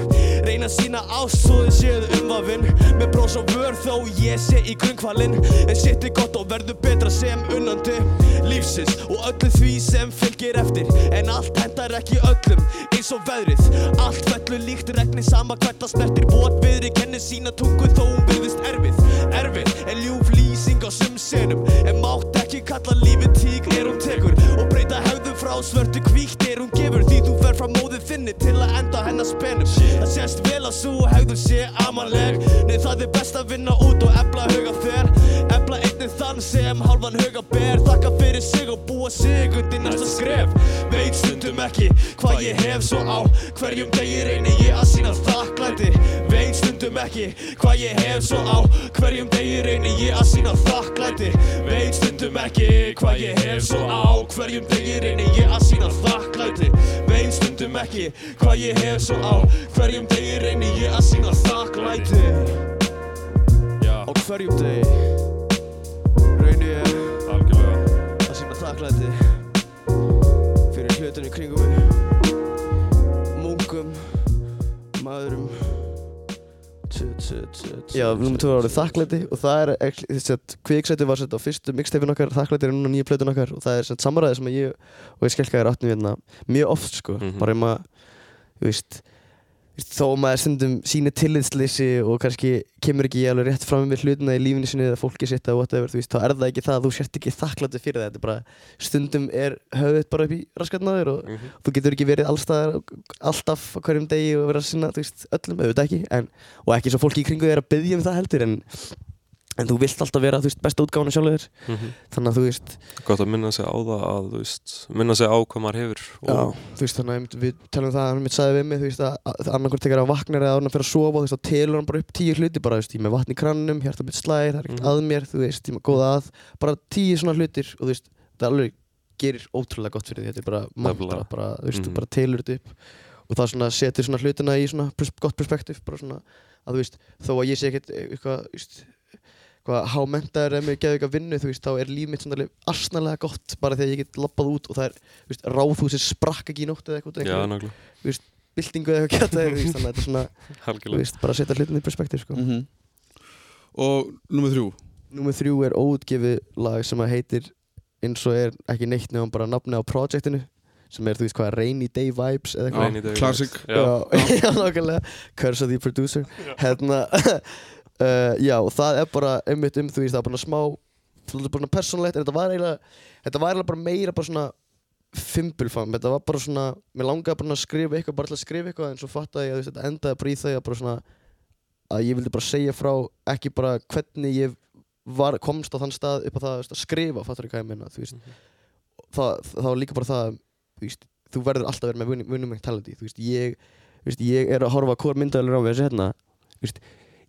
Reyna að sína ást svo þið séðu umvafinn. Með brós og vör þó ég sé í grungvalinn En sitt er gott og verður betra sem unnandi Lífsins. Og öllu því sem fylgir eftir. En allt hendar ekki öllum eins og veðrið. Allt fellur líkt regni sama hvert að snertir. Vot viðri kennir sína tungu þó hún byrðist erfið. Erfið er ljúf lýsing á sum senum. En mátt ekki kalla lífið tík er hún tekur. Og breyta hefðum frá svörtu kvíkt að spenum Það sést vel að svo hefðum sé amanleg Nei það er best að vinna út og ebla huga þér. Ebla einnig þann sem halvan huga ber. Þakka fyrir sig og búa sig undir næsta skref ekki hvað ég hef svo á. Hverjum degi reyni ég að sína þakklæti. Veit stundum ekki hvað ég hef svo á. Hverjum degi reyni ég að sína þakklæti. Veit stundum ekki hvað ég hef svo á. Hverjum degi reyni ég að sína þakklæti. Veit stundum ekki hvað ég hef svo á. Hverjum degi reyni ég að sína þakklæti. Á hverjum degi reyni ég að sína þakklæti í kringum mig. Munkum maðurum. Já, nummer 2 var orðið þakklæti og það er ekki- þess að kviksæti var sett á fyrstu mixtapein okkar þakklæti er núna nýja plötun okkar og það er sett samræði sem að ég og ég skelkaði áttum hérna mjög oft sko, Mhm. bara um að þú veist þó að maður stundum síni tillitsleysi og kannski kemur ekki alveg rétt fram með hlutina í lífinu sinni eða fólki sitt eða whatever, þú veist, þá er það ekki það að þú sért ekki þakklæti fyrir það, þetta er bara stundum er höfuðið bara upp í raskatnaður og Mhm. þú getur ekki verið allstaðar alltaf hverjum degi og vera að sinna þú veist, öllum, auðvitað ekki en, og ekki svo fólki í kringu þér að byggja um það heldur en, en þú vilt alltaf vera veist, besta útgáfuna sjálfur þér Mhm. þannig að þú veist, Gott að minna sig á það að, veist, minna sig á hvað maður hefur já, og þú veist þannig að við talum um það, hann mitt sagði við mig þú veist að, að annarkvort tekur að vakna eða áður en að fyrir að sofa að telur hann bara upp tíu hluti bara ég er með vatn í krannum, hjarta mitt slæðir það er ekkert Mhm. að mér, þú veist, ég er með góða að bara tíu svona hlutir og þú veist það alveg gerir ótrúlega gott fyrir því þetta er bara Nefnilega. bara, þú veist, þú Mhm. bara telur þetta upp og það svona setur svona hlutina í svona pers gott perspektíf bara svona að þú veist þó að ég sé ekkert eitthvað þú veist, eitthvað hámentaður eða mér geði eitthvað vinnu þú veist þá er líf mitt svona alveg arsnalega gott bara þegar ég get lappað út og það er þú veist, ráðhúsið sprakk ekki í nótt eða eitthvað Já, eitthvað, nákvæmlega, byltingu eða eitthvað geta þannig að þetta er svona þú algjörlega veist bara setja hlutin í perspektíf sko. Mhm. Og nummer þrjú? Númer þrjú er óutgefið lag sem að heitir eins og er ekki neitt nefnum bara nafni á projektinu sem er þú veist hvað Rainy Day Vibes eða eitthvað. Rainy Day classic. Vibes. Já, já, já nákvæmlega. Curse of the Producer. Hérna uh, já, það er bara einmitt um veist, það er bara smá er bara svona persónlegt, en þetta var eiginlega þetta var eiginlega bara meira bara svona fimbulfam, þetta var bara svona mér langaði bara að skrifa eitthvað, bara til að skrifa eitthvað en svo fattaði ég að þetta endaði bara í það að bara svona að ég vildi bara segja frá ekki bara hvernig ég var, komst á þann stað upp á það að skrifa, fattar ég hvað ég meina þú veist, það, það var líka bara það þú veist, þú verður alltaf vera með mentality þú veist, ég, ég er að horfa hvort myndaðalur á mig þessi hérna þú veist,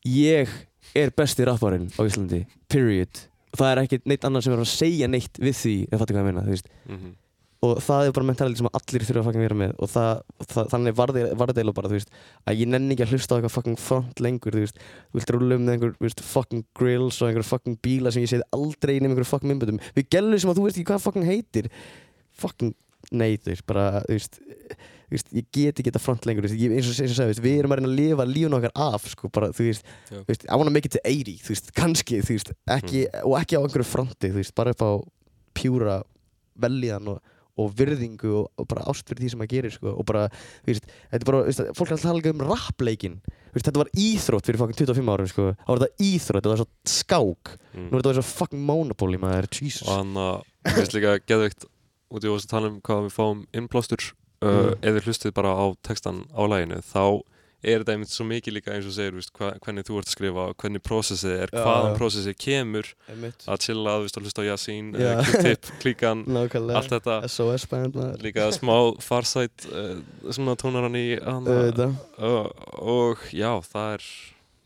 ég er besti rapparinn á Íslandi, period. Og það er ekki neitt annar sem er að segja neitt við því, ef fattu hvað ég meina, þú veist. Mhm. og það er bara mentality sem allir þurfa að fucking vera með og það, það þannig var það eiginlega bara, þú veist að ég nenni ekki að hlusta á eitthvað fucking front lengur, þú veist. Þú vilt rúla um með einhver, þú veist, fucking grills og einhver fucking bíla sem ég séð aldrei inn um einhver fucking myndböndum. Við gælum sem að þú veist ekki hvað fucking heitir. Fucking nei, þú veist, bara, þú veist veist, ég get ekki þetta front lengur, þú veist, ég, eins og og sagði, þú veist, við erum að reyna að lifa lífun okkar af, sko, bara, þú veist, þú veist I wanna make it to 80, þú veist, kannski, þú veist, ekki, og ekki á einhverju fronti, þú veist, bara upp á pjúra velíðan og, og virðingu og, og bara ást fyrir því sem maður gerir sko. og bara, þú veist, þetta er bara þú veist, fólk er alltaf að tala um rappleikin Þú veist, þetta var íþrótt fyrir fucking 25 árum sko. þá var þetta íþrótt, þetta var svo skák Mm. nú er þetta svo fucking monopoly maður, Jesus og hann að, mér finnst líka geðveikt út í að tala um hvað við fáum innblástur uh, Mm. ef við hlustið bara á textan á læginu þá er þetta einmitt svo mikið líka eins og segir veist, hva, hvernig þú ert að skrifa, hvernig prósessið er hvaðan prósessið kemur Einmitt. að chilla, veist, að hlusta á Yasin uh, Q-tip, klíkan, allt þetta SOS band maður líka smá farsætt uh, svona tónar hann í hana, Auðvitað. og, og já, það er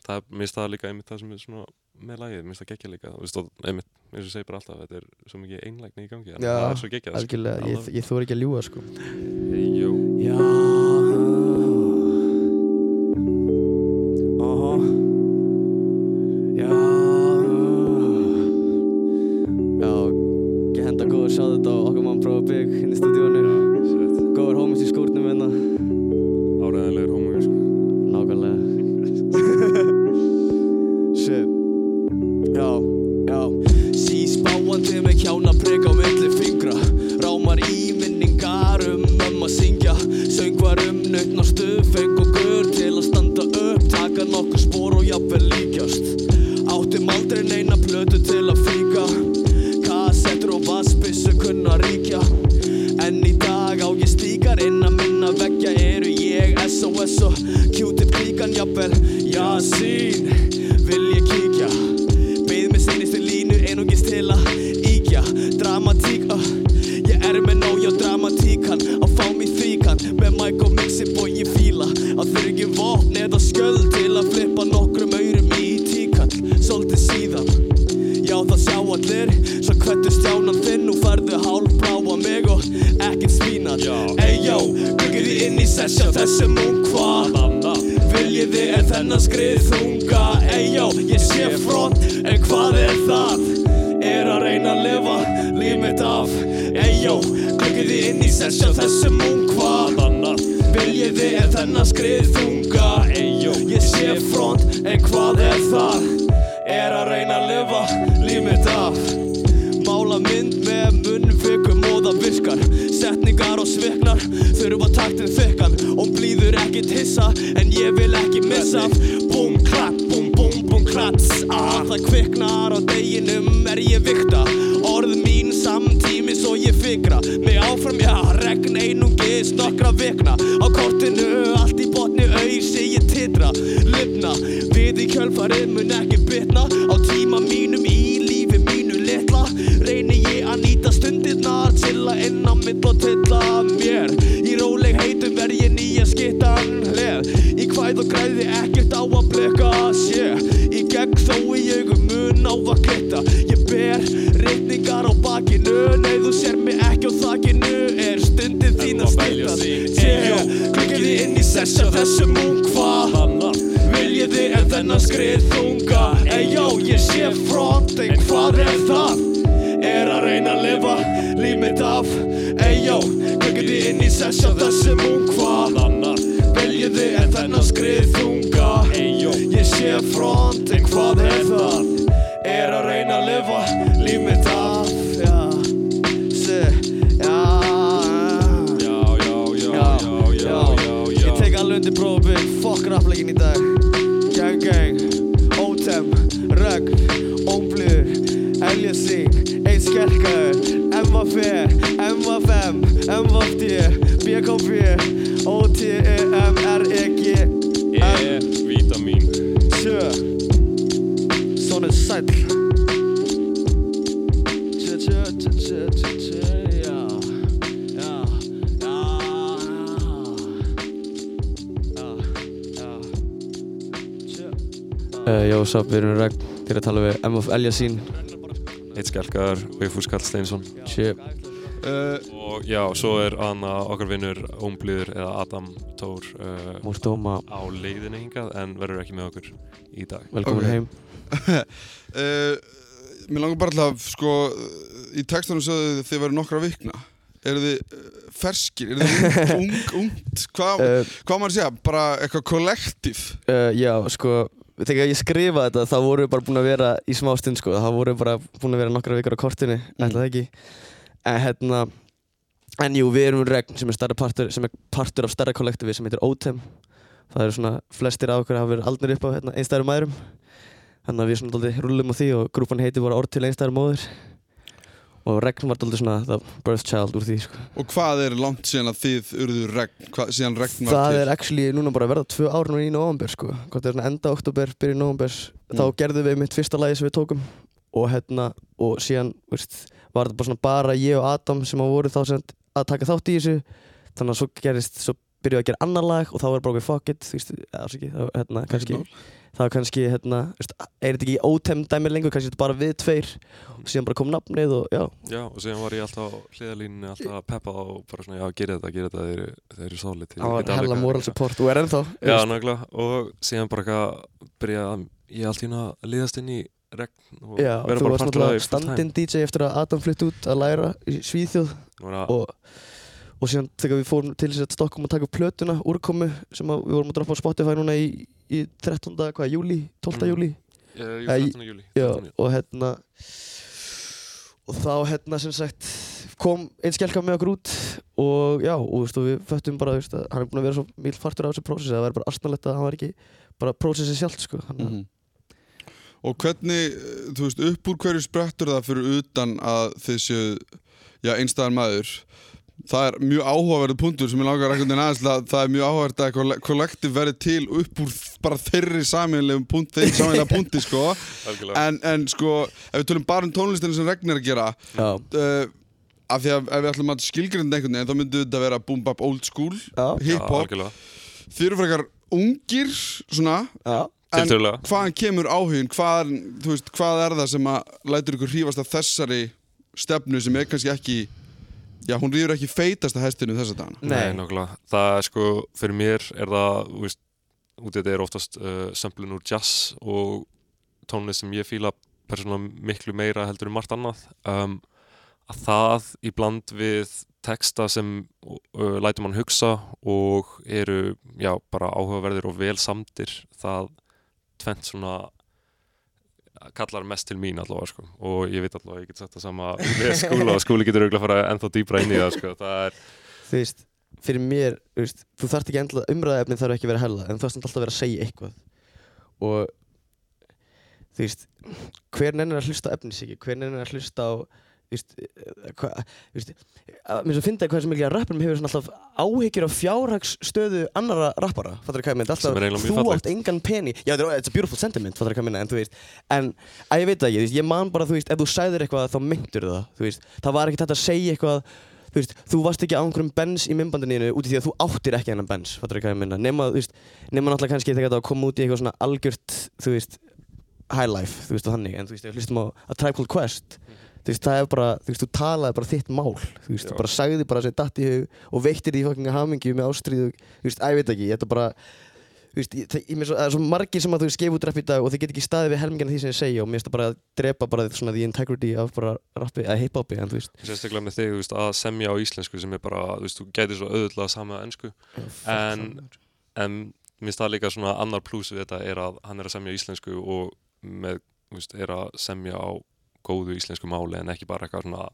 það er, það líka einmitt það sem er svona með lagið, mér finnst það geggja líka. Eins og ég segi bara alltaf þetta er svo mikið einlægni í gangi, Já, það er svo geggjað sko. ég, ég þóri ekki að ljúga sko. Jú. Já Viljiði er þennan skrið þunga. Eyjó, ég sé front En hvað er það? Er að reyna að lifa líf mitt af. Byggir þið inn í sessja þessum ung hvað Viljiði er þennan skrið þunga? Eyjó, ég sé front En hvað er það? Er að reyna að lifa líf mitt af. Mála mynd með munnfikum og það virkar. Setningar og sviknar Þurfa taktin þykkan Og blíður ekkit hissa En ég vil ekki missa. Búm, klapp, búm, búm, búm, klats. Ah, Það kviknar á deginum er ég vikta Orð mín samtími svo ég fikra. Mig áfram, já, regn einungis nokkra vikna. Á kortinu allt í botni auðsi ég titra. Lifna, við í kjölfarið mun ekki bitna Græði ekkert á að bleka sé Í gegn þó í augum mun á að glitta Ég ber reikningar á bakinu Nei þú sér mig ekki á þakinu. Er stundin þín að stýttast Yeah, klikkiði inn í sessja þessum ung hvað Viljiði er þennan skrið þunga? Eyjó, ég sé front En hvað er það? Er að reyna að lifa líf mitt af Eyjó, klikkiði inn í sessja þessum ung sé front En hvað er það? Er að reyna að lifa líf mitt af. Já, sé, já. Já, já, já, já, já, já, Ég tek alveg undir prófið, fuck rappleikin í dag. Gang gang, Ótem, Rögg, Ómblur, Eljasing, Einn Skelkaður, MVF, MVFM, MVFD, BKB, OTEMREG, E, vítamin Sjö, Sónu Sæll Tjö, tjö, tjö, tjö, tjö, tjö, já, já, já, já, já, tjö. uh, Jó, svo við erum regn. Þið er að tala við MF Eljasín Eitt skelkar, Vigfús Karl Steinsson Shit Uh, Og já, svo er Anna okkar vinnur Ómblíður eða Adam Tór uh, á leiðinni hingað en verður ekki með okkur í dag Velkomin Ok. heim uh, Mér langar bara að sko, í textunum sögðu þið þið verður nokkra vikna eru þið uh, ferskir, eru þið ung, ung, ungt hvað, uh, hvað maður segja, bara eitthvað kollektív uh, Já, sko Þegar ég skrifaði þetta, þá voru við bara búin að vera í smá stund, sko. Þá voru við bara búin að vera nokkra vikar á kortinu, Mm. ætla það ekki. En hérna, En jú, við erum regn sem er, partur, sem er partur af stærra kollektivi sem heitir OTEM Það eru svona flestir af okkur hafa verið aldnir upp á hérna, einstæðum mæðurum Þannig að við svona dálítið rullum á því og grúpan heiti voru orð til einstæðar móðir Og regn var dálítið svona the birth child úr því sko. Og hvað er langt síðan að þið urðu regn, hvað, síðan regn var Það til? er actually núna bara að verða tvö ár núna í november sko. Hvort það er svona enda oktober, byrja í november Þá Mm. gerðum við mitt fyrsta lagi sem við tókum Og hérna, og síðan veist, var þetta bara svona bara ég og Adam sem að voru þá sem að taka þátt í þessu. Þannig að svo gerist, svo byrjuðu að gera annar lag og þá var bara okkur fuck it, þú veist, afsaki, þá, hérna, kannski var kannski, hérna, veist, er þetta ekki ótem dæmir lengur, kannski þetta bara við tveir og síðan bara kom nafnið og já. Já, og síðan var ég alltaf á hliðalínunni alltaf að peppa þá og bara svona, já, gera þetta, gera þetta, þeir, eru- þeir eru solid Það var hella moral support og er ennþá Já, nákvæmlega, og síðan bara eitthvað byrja að ég allt í hérna að liðast inn í regn og Já, vera bara time. stand-in DJ eftir að Adam flytt út að læra í Svíþjóð og, og síðan þegar við fórum til þess að Stockholm að taka upp plötuna, úrkomu sem að við vorum að droppa á Spotify núna í, í 13. hvað, júli, 12. Mm. júli jú, Eh, 13. júlí, Já, 13. og hérna og þá hérna sem sagt kom einn skelka með okkur út og já, og, þú veist, og við föttum bara veist, að hann er búin að vera svo mjög fartur á þessu prósessi að það væri bara astanlegt að hann var ekki bara prósessi sjálft sko þannig að Mhm. Og hvernig, eh, þú veist, upp úr hverju sprettur það fyrir utan að þið séu, já, einstæðan maður Það er mjög áhugaverðu punktur sem ég langar einhvern veginn aðeins að það er mjög áhugavert að kolle- kollektiv verði til upp úr bara þeirri saminlegum punkt, þeirri saminlega punkti, sko Algjörlega. en, en sko, ef við tölum bara um tónlistinu sem regnir að gera uh, af því að ef við ætlum að skilgrinda einhvern veginn þá myndi þetta vera boom bap old school hip-hop algjörlega. Þið eru frekar ungir svona Já. En hvaðan kemur áhugin? Hvað, veist, hvað er það sem að lætur ykkur hrífast af þessari stefnu sem er kannski ekki Já, hún rýður ekki feitasta hestinu þessa dagana Nei, nákvæmlega. Það er sko, fyrir mér er það, þú veist, út í þetta er oftast uh, samplun úr jazz og tónlist sem ég fíla persónulega miklu meira heldur en margt annað. Um, að það í bland við texta sem uh, lætur mann hugsa og eru, já, bara áhugaverðir og vel samdir, það tvent svona kallar mest til mín allavega sko. og ég veit allavega, ég get sagt það sama með skúla og skúli getur auðvitað að fara ennþá dýbra inn í það sko. það er þú veist, fyrir mér þú, veist, þú þarft ekki endla, umræðaefnin þarf ekki að vera hella en þú þarft alltaf að vera að segja eitthvað og þú veist hver nennir að hlusta á efnisíki hver nennir að hlusta á þú veist, eh, hva, þú veist að mér finnst það hvað sem mikið að rapparum hefur alltaf áhyggjur af fjárhagsstöðu annara rappara, fattar hvað ég Sem alltaf, er þú átt engan peni já, þetta er- beautiful sentiment, fattar hvað ég minna en þú veist, en að ég veit það ekki, þú ég man bara þú veist, ef þú sagðir eitthvað þá myndur það þú veist, það var ekki þetta að segja eitthvað þú veist, þú varst ekki á einhverjum bens í myndbandinu út í því að þú áttir ekki hennan bens fattur hvað ég minna, nema, þú veist, nema náttúrulega kannski þegar þetta var að koma út í eitthvað svona algjört þú veist, high life þú veist, og þannig, en þú veist, við hlustum á A Tribe Called Quest þú veist, það er bara, þú veist, þú talaði bara þitt mál, þú veist, Já. þú bara sagði bara sem datt í hug og veittir því fucking hamingju með ástríðu, þú veist, ég veit ekki, þetta bara þú veist, ég, ég, mér svo, það er svo margir sem að þú veist gefa út rapp í dag og þið get ekki staðið við helmingina því sem ég segja og mér finnst það bara að drepa bara svona the integrity af bara rappi, að hip-hopi, en þú veist. Sérstaklega með þig, þú veist, að semja á íslensku sem er bara, þú veist, þú gætir svo auðvitað sama ennsku en, en mér finnst það líka svona annar plús við þetta er að hann er að semja íslensku og með, þú veist, er að semja á góðu íslensku máli en ekki bara eitthvað svona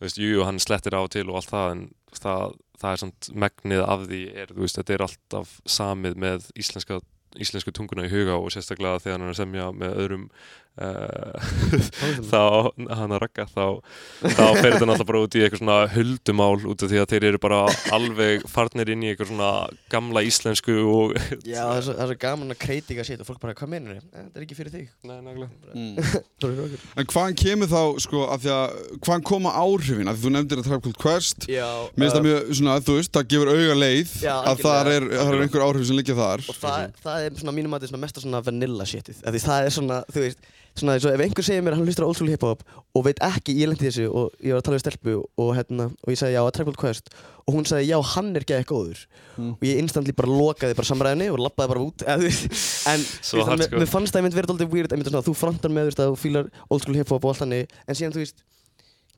þú veist, jú, hann slettir á til og allt það en það, það er samt megnið af því er, þú veist, þetta er alltaf samið með íslenska íslensku tunguna í huga og sérstaklega þegar hann er að semja með öðrum þá, hann að rakka þá, þá fer þetta náttúrulega bara út í eitthvað svona huldumál út af því að þeir eru bara alveg farnir inn í eitthvað svona gamla íslensku og Já, það er svo, það er svo gaman að kritika shit og fólk bara, hvað meinur þið? Þetta er ekki fyrir þig. Nei, nákvæmlega. Mm. En hvaðan kemur þá, sko, af því að hvaðan koma áhrifin, af því þú nefndir að Tribe Called Quest. Já, Mér finnst það uh, mjög, svona, þú veist, það gefur auga leið Já, að það er, er einhver áhrif sem liggja þar svona að eins og ef einhver segir mér að hann hlustar á old school hip-hop og veit ekki, ég lendi þessu og ég var að tala við stelpu og hérna, og ég sagði já að Tribe Called Quest og hún sagði já, hann er geðið góður Mm. og ég instantly bara lokaði bara samræðinni og lappaði bara út eða, en mér, sko. mér fannst það einmitt verið alltaf weird einmitt svona, þú frontar með þú veist, að þú fílar old school hip-hop og allt þannig en síðan þú veist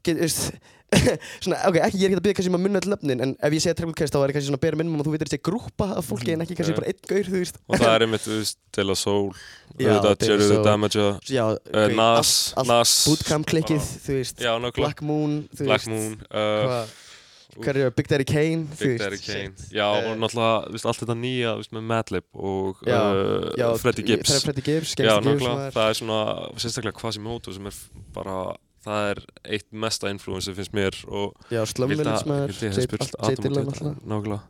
get, veist, svona, ok, ekki, ég er ekki að byrja kannski um að munna all löfnin en ef ég segja Cast þá er ég kannski svona bera minnum að þú veitir þessi grúpa af fólki en ekki kannski bara einn gaur, þú veist. Og það er einmitt, þú veist, La Soul Já, auðvitað, Jerry the. Damager ok, Nas, Nas. Bootcamp klikkið, þú veist. Black Moon, Black Moon uh, hvað- hver er Big Daddy Kane Big. Daddy Kane. Já, Eh, og náttúrulega, þú veist, allt þetta nýja með Madlib og uh, Freddie Gibbs. Það er svona sérstaklega Quasimodo sem er bara það er eitt mesta influencer finnst mér og Já, Slum vildi Village að- maður, vildi að J- spurt allt J. Adam út í Dillon þetta. náttúrulega. Nákvæmlega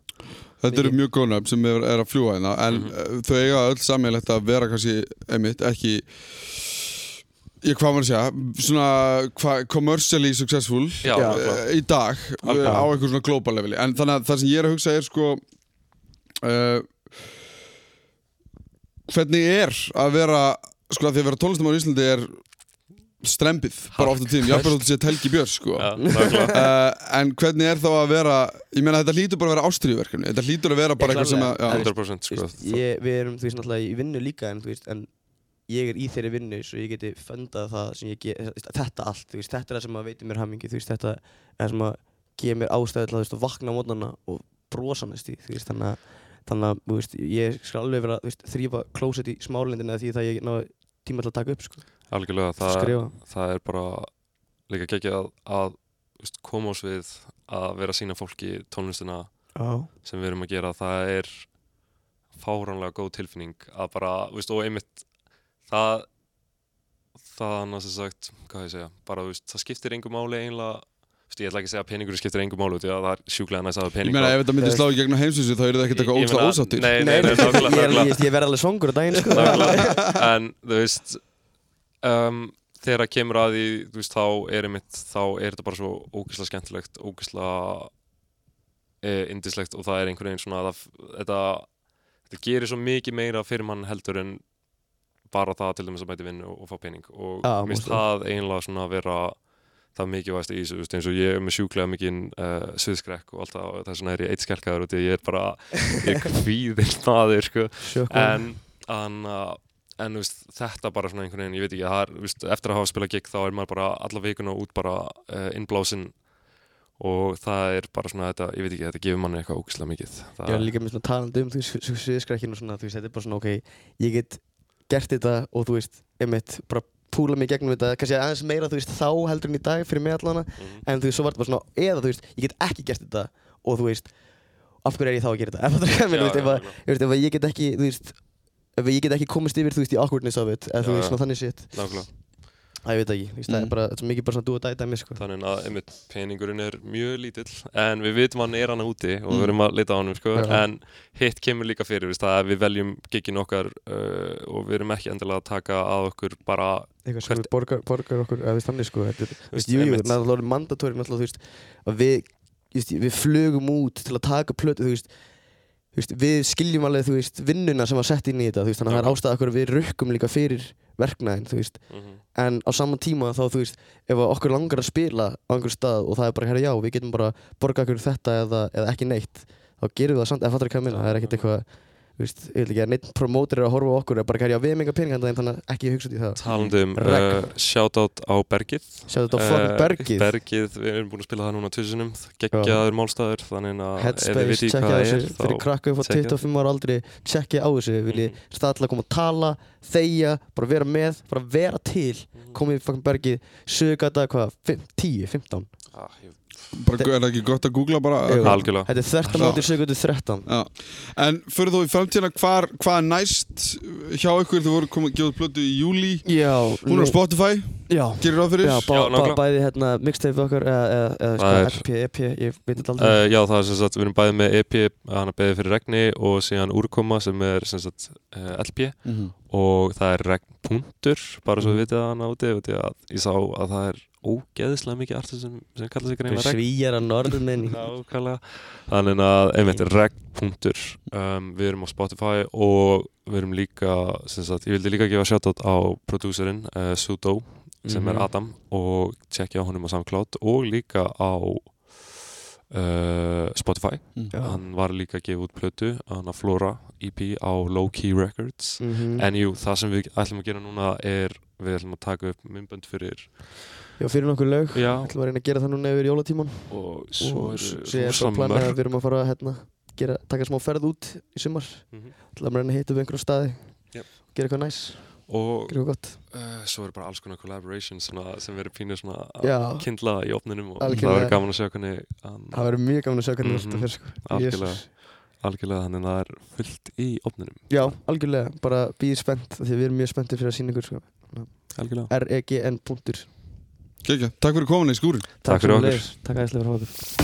Þetta eru mjög góð nöfn sem er, er að fljúa hérna en mm þau eiga öll sammeilegt að vera kannski einmitt ekki ég hvað maður að segja svona hva, commercially successful Já, eh, í dag Algjörlega. eh, á eitthvað svona global leveli en þannig að það sem ég er að hugsa er sko uh, hvernig er að vera sko að því að vera tónlistamæður í Íslandi er strempið bara ofta tíðum, jafnveg þótt að sé Helgi Björns sko. Já, nákvæmlega Uh, en hvernig er þá að vera ég meina þetta hlýtur bara að vera ástriðverkefni þetta hlýtur að vera bara eitthvað sem að já, 100% Þú sko. Veist, ég, við erum þú veist náttúrulega í vinnu líka en, þú veist, en ég er í þeirri vinnu svo ég geti fundað það sem ég get þetta allt, þú veist, þetta er það sem að veitir mér hamingi þú veist, þetta er það sem að gefa mér ástæði til að þú vakna á mótnana og brosa næst í, þú þannig að þannig að, þú veist, ég skal alveg vera þú þrýfa klósett í smálindina því það ég náði tíma til að taka upp, sko Algjörlega, það, það er bara líka geggja að, að veist, koma ás við að vera að sína fólki tónlistina já, sem við erum að gera. Það er fáránlega góð tilfinning að bara, veist, og einmitt það það annars er sagt, hvað ég segja bara, veist, það skiptir engum máli veist, ég ætla ekki að segja að peningur skiptir engum máli því að það er sjúklega næst að hafa ég pening meina ef þetta myndi slá í gegnum heimsvísu þá eru það ekkert eitthvað Ég- ég ógslag meina- ósáttir. Nei, nei, Nei, nei, ég, nákvæmlega, ég, ég verð alveg svangur á daginn, sko. Nákvæmlega. en þú veist um, þegar það kemur að því þú veist, þá er einmitt þá er þetta bara svo ógeðslega skemmtilegt ógeðslega e, indislegt og það er einhvern veginn svona það, þetta, þetta gerir svo mikið meira fyrir mann heldur en bara það til dæmis að bæti vinnu og, og fá pening. Og Já, mér finnst það eiginlega svona að vera það mikilvægast í þessu, þú veist, eins og ég er með sjúklega mikið uh, sviðskrekk og allt það og þess vegna er ég eitt skelkaður og því að ég er bara ég er kvíðinn maður, sko. Sjokkur. en, en, uh, en veist, þetta bara svona einhvern veginn, ég veit ekki, það er, veist, eftir að hafa spilað gig þá er maður bara alla vikuna út bara uh, innblásin og það er bara svona þetta, ég veit ekki, þetta gefur manni eitthvað ógislega mikið það, er líka með svona talandi um sv- sviðskrækkin og svona, þú veist, þetta er bara svona, ok, ég get gert þetta og þú veist, einmitt, bara púla mig gegnum þetta, kannski aðeins meira, þú veist, þá heldur en í dag fyrir mig allana, Mhm. en þú veist, svo var þetta bara svona, eða þú veist, ég get ekki gert þetta og þú veist, af hverju er ég þá að gera þetta? Ef er Já, ef já, að, þú veist, ef ég get ekki, þú veist, ef ég get ekki komist yfir, þú veist, í awkwardness of it, eða þú veist, svona þannig shit, nákvæmlega að ég veit ekki, veist, það Mm. er bara, þetta er mikið bara svona do or die dæmi, sko. þannig að einmitt, peningurinn er mjög lítill en við vitum hann er hann úti og Mm. við erum að leita á hann sko. Já. en hitt kemur líka fyrir veist, að við veljum giggin okkar uh, og við erum ekki endilega að taka að okkur bara eitthvað sem Hvert- við borgar, borgar okkur eða þannig sko þetta er, þú veist, veist, jú, jú, einmitt. náttúrulega orðið mandatóri að við við flugum út til að taka plötu, þú veist, veist við skiljum alveg, þú veist, vinnuna sem var sett inn í þetta, veist, þannig að það er ástæða okkur við rukkum líka fyrir verknæðin, þú veist. Mm en á sama tíma þá, þú veist, ef að okkur langar að spila á einhver stað og það er bara, herra, já, við getum bara borgað okkur þetta eða, eða ekki neitt þá gerum við það samt, eða fattar ekki hvað ég minna, það er ekkert eitthvað þú veist, ég vil ekki að neitt promóter er að horfa á okkur er bara, herra, já, við erum enga pening handa þeim, þannig að ekki hugsa út í það. Talandi um Regn. uh, shoutout á Bergið. Þetta á fucking Eh, bergið. Bergið, við erum búin að spila það núna tvisunum geggjaður málstæður þannig að Headspace, tjekkja á þessu. fyrir krakka upp á tjekkið á 25 ára aldri tjekkja á þessu, vil ég Mhm. staðla að koma að tala þegja, bara vera með bara vera til, Mhm. komið í fucking bergið sögata, hvað, fimm- 10, 15 Ah, ég- bara, er það ekki gott að googla bara? Jú. algjörlega. Þetta er þvert á Já. móti sögatu 13 Já. En fyrir þú í framtíðina, hvar, hvað er næst hjá ykkur? Þú voru komið að gefa plötu í júli já, Hún er á Spotify, já, gerir ráð fyrir? Já, bá, Já, bá, bæði hérna mixtape okkar eða, eða, eða sko, Það er- LP, EP, ég veit þetta aldrei. Uh, já, það er sem sagt, við erum bæðið með EP, hann er beðið fyrir regni og síðan úrkoma sem er sem sagt uh, LP og það er regnpunktur, bara svo við vitið að hann áti, ég sá að það er ógeðislega mikið artist sem, sem kallar sig greina regn. svíjar að norðmenn Nákvæmlega. Þannig að, einmitt, regnpunktur, um, við erum á Spotify og við erum líka, sem sagt, ég vildi líka gefa shoutout á prodúserinn, uh, Sudo, sem er Mhm. Adam og tjekkja á honum á SoundCloud og líka á uh, Spotify Mm. Já. hann var líka að gefa út plötu hann að Flora EP á Low Key Records Mhm. en jú, það sem við ætlum að gera núna er við ætlum að taka upp myndbönd fyrir já, fyrir nokkur lög. Já, ætlum að reyna að gera það núna yfir jólatíman og svo er rosa það að mörg við erum að fara að hérna, gera, taka smá ferð út í sumar. Mhm. ætlum að reyna að hitta upp einhverjum staði. Jep. gera eitthvað næs. Og Grjóð gott. uh, svo eru bara alls konar collaborations svona, sem verður pínu svona að kindla í opninum og Algjörlega. það verður gaman að sjá hvernig um, Það verður mjög gaman að sjá hvernig Mhm. þetta fyrir sko. Algjörlega, Jesus. algjörlega þannig að það er fullt í opninum Já, algjörlega, bara býðið spennt Því við erum mjög spenntir fyrir að sína ykkur sko. algjörlega. REGN punktur Kekja, takk fyrir komin í skúrin Takk fyrir okkur. Takk aðeinslega fyrir okkur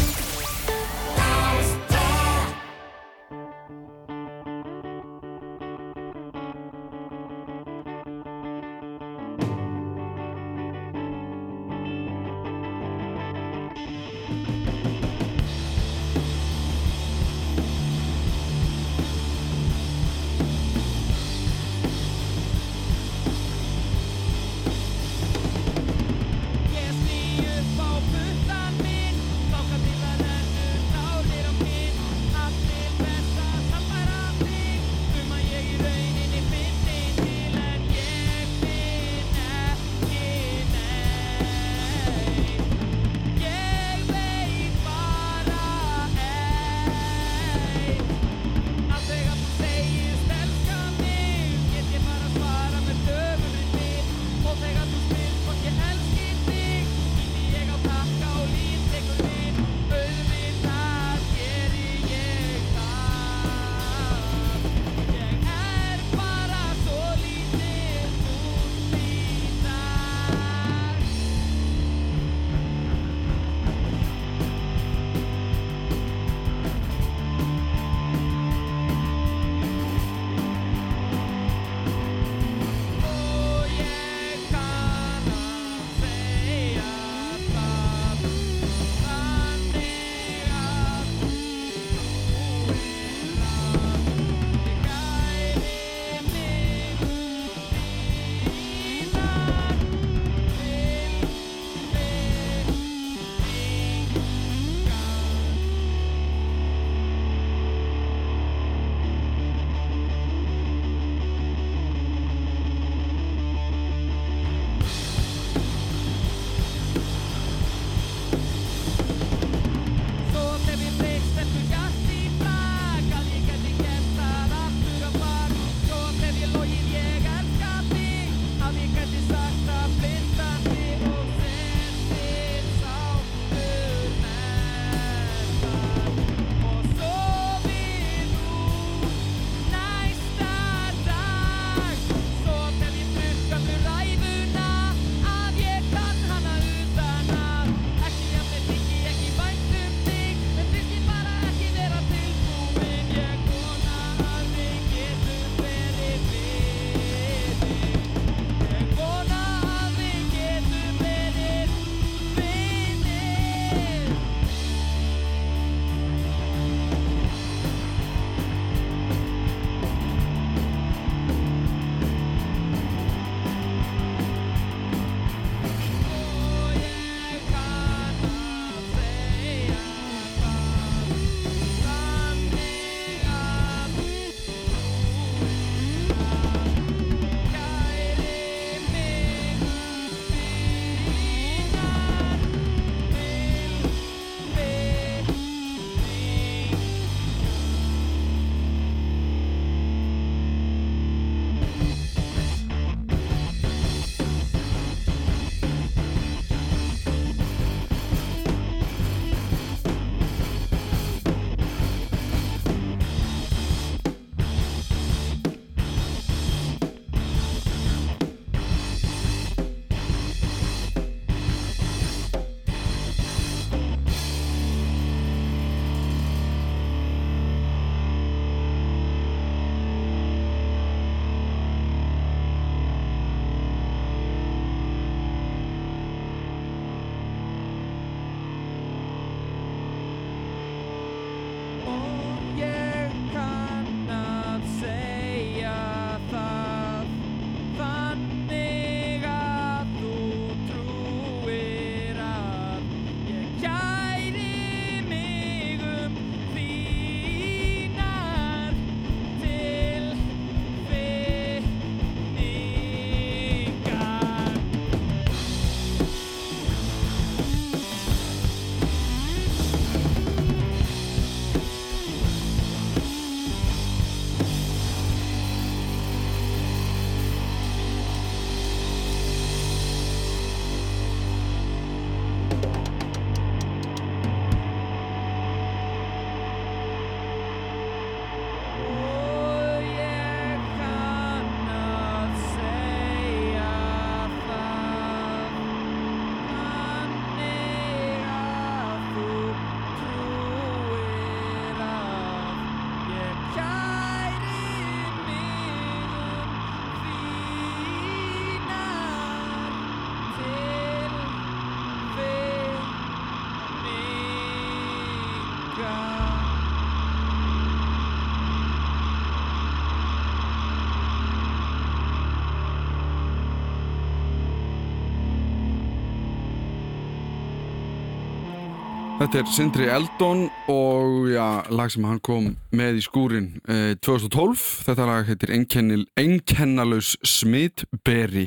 Þetta er Sindri Eldon og já, lag sem hann kom með í skúrin eh, 2012. Þetta lag heitir Einkennil, Einkennalaus Smitberi.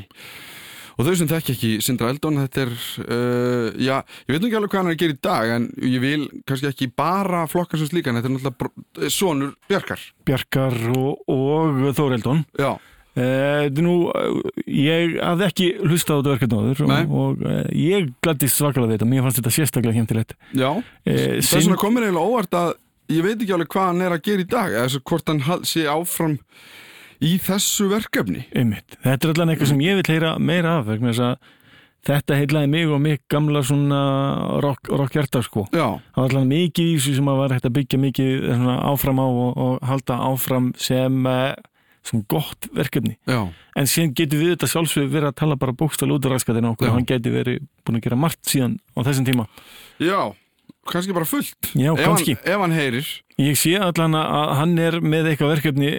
Og þau sem þekki ekki Sindra Eldon, þetta er, uh, já, ég veit nú ekki alveg hvað hann er að gera í dag, en ég vil kannski ekki bara flokka sem slíkan, þetta er náttúrulega sonur Bjarkar. Bjarkar og, og Þóreldon Já. Eh, Þetta er nú, eh, ég hafði ekki hlustað á þetta verkefni áður Nei. og, og eh, ég glæddist svakalega þetta, mér fannst þetta sérstaklega hemtilegt Já, Eh, þess vegna komur eiginlega óvart að ég veit ekki alveg hvað hann er að gera í dag, eða hvort hann sé áfram í þessu verkefni. Einmitt. Þetta er allan eitthvað sem ég vil heyra meira af vegna þess að þetta heitlaði mig og mig gamla svona rock, rock sko. Já, Það var allan mikið í þessu sem að var hægt að byggja mikið áfram á og, og halda áfram sem, eh, sem gott verkefni. já, En síðan getur við þetta sjálfsög verið að tala bara bókstæl út af raskatina okkur Já. og hann geti verið búin að gera margt síðan á þessum tíma. já, kannski bara fullt. Já, ef, kannski. hann, ef hann heyrir. Ég sé allan að hann er með eitthvað verkefni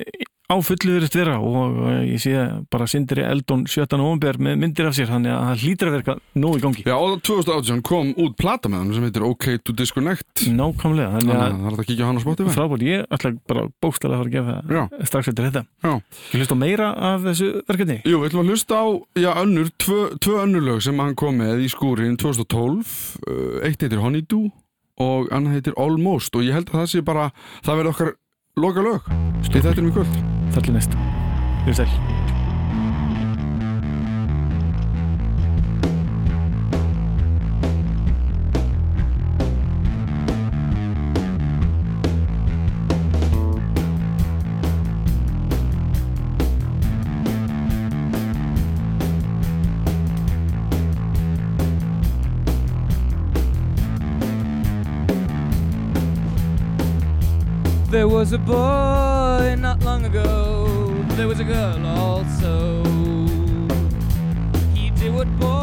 á fullu verið vera og eh, ég sé bara Sindri Eldon 17. november með myndir af sér þannig að hann hlýtur að verka nóg í gangi. Já, og 2018 kom út plata með hann sem heitir OK to Disconnect. Nákvæmlega, Þannig að að það er að kíkja hann á Spotify. frábært, ég ætla bara bókstælega að fara að gefa það strax eftir þetta. Já. Ég hlust á meira af þessu verkefni. Jú, við ætlum að hlusta á, já, önnur, tvö, tvö önnur lög sem hann kom með í skúrin 2012. Uh, Eitt heitir Honeydew og annað heitir Almost og ég held að það sé bara, það verði okkar loka lög. Í þetta er mjög kvöld. Þar til næst. Við sæl. There was a boy not long ago. There was a girl also. He did what boys